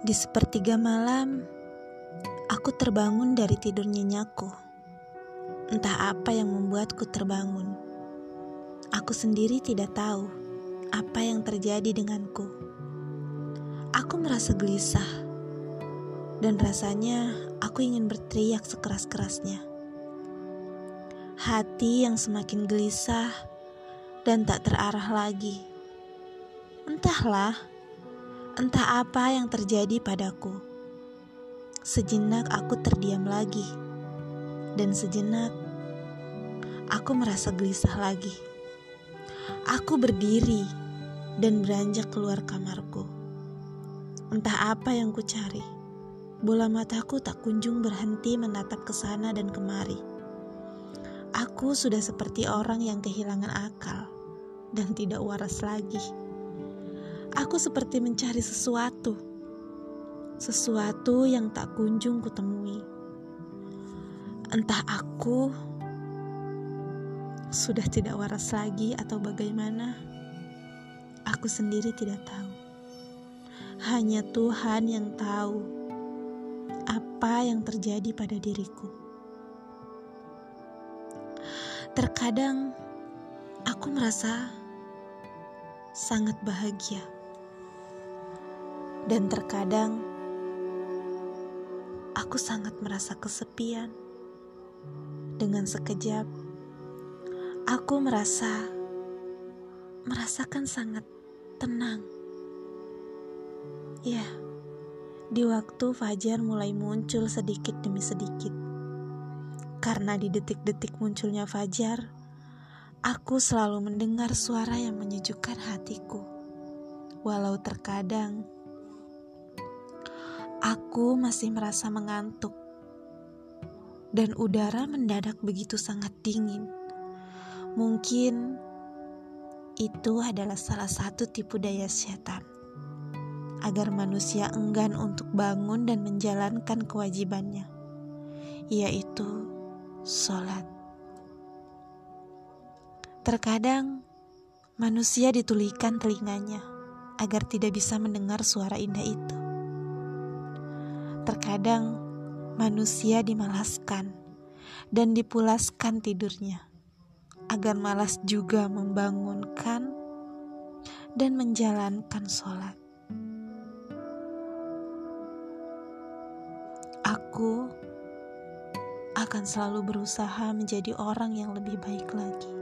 Di sepertiga malam, aku terbangun dari tidur nyenyaku. Entah apa yang membuatku terbangun. Aku sendiri tidak tahu apa yang terjadi denganku. Aku merasa gelisah, dan rasanya aku ingin berteriak sekeras-kerasnya. Hati yang semakin gelisah dan tak terarah lagi. Entahlah, entah apa yang terjadi padaku. Sejenak aku terdiam lagi, dan sejenak aku merasa gelisah lagi. Aku berdiri dan beranjak keluar kamarku. Entah apa yang ku cari, bola mataku tak kunjung berhenti menatap ke sana dan kemari. Aku sudah seperti orang yang kehilangan akal dan tidak waras lagi. Aku seperti mencari sesuatu, sesuatu yang tak kunjung kutemui. Entah aku sudah tidak waras lagi atau bagaimana, aku sendiri tidak tahu. Hanya Tuhan yang tahu apa yang terjadi pada diriku. Terkadang aku merasa sangat bahagia, dan terkadang aku sangat merasa kesepian. Dengan sekejap, aku merasa merasakan sangat tenang. Ya, di waktu fajar mulai muncul sedikit demi sedikit karena di detik-detik munculnya fajar, aku selalu mendengar suara yang menyejukkan hatiku. Walau terkadang aku masih merasa mengantuk, dan udara mendadak begitu sangat dingin. Mungkin itu adalah salah satu tipu daya setan agar manusia enggan untuk bangun dan menjalankan kewajibannya, yaitu sholat. Terkadang manusia ditulikan telinganya agar tidak bisa mendengar suara indah itu. Terkadang manusia dimalaskan dan dipulaskan tidurnya agar malas juga membangunkan dan menjalankan sholat. Aku akan selalu berusaha menjadi orang yang lebih baik lagi.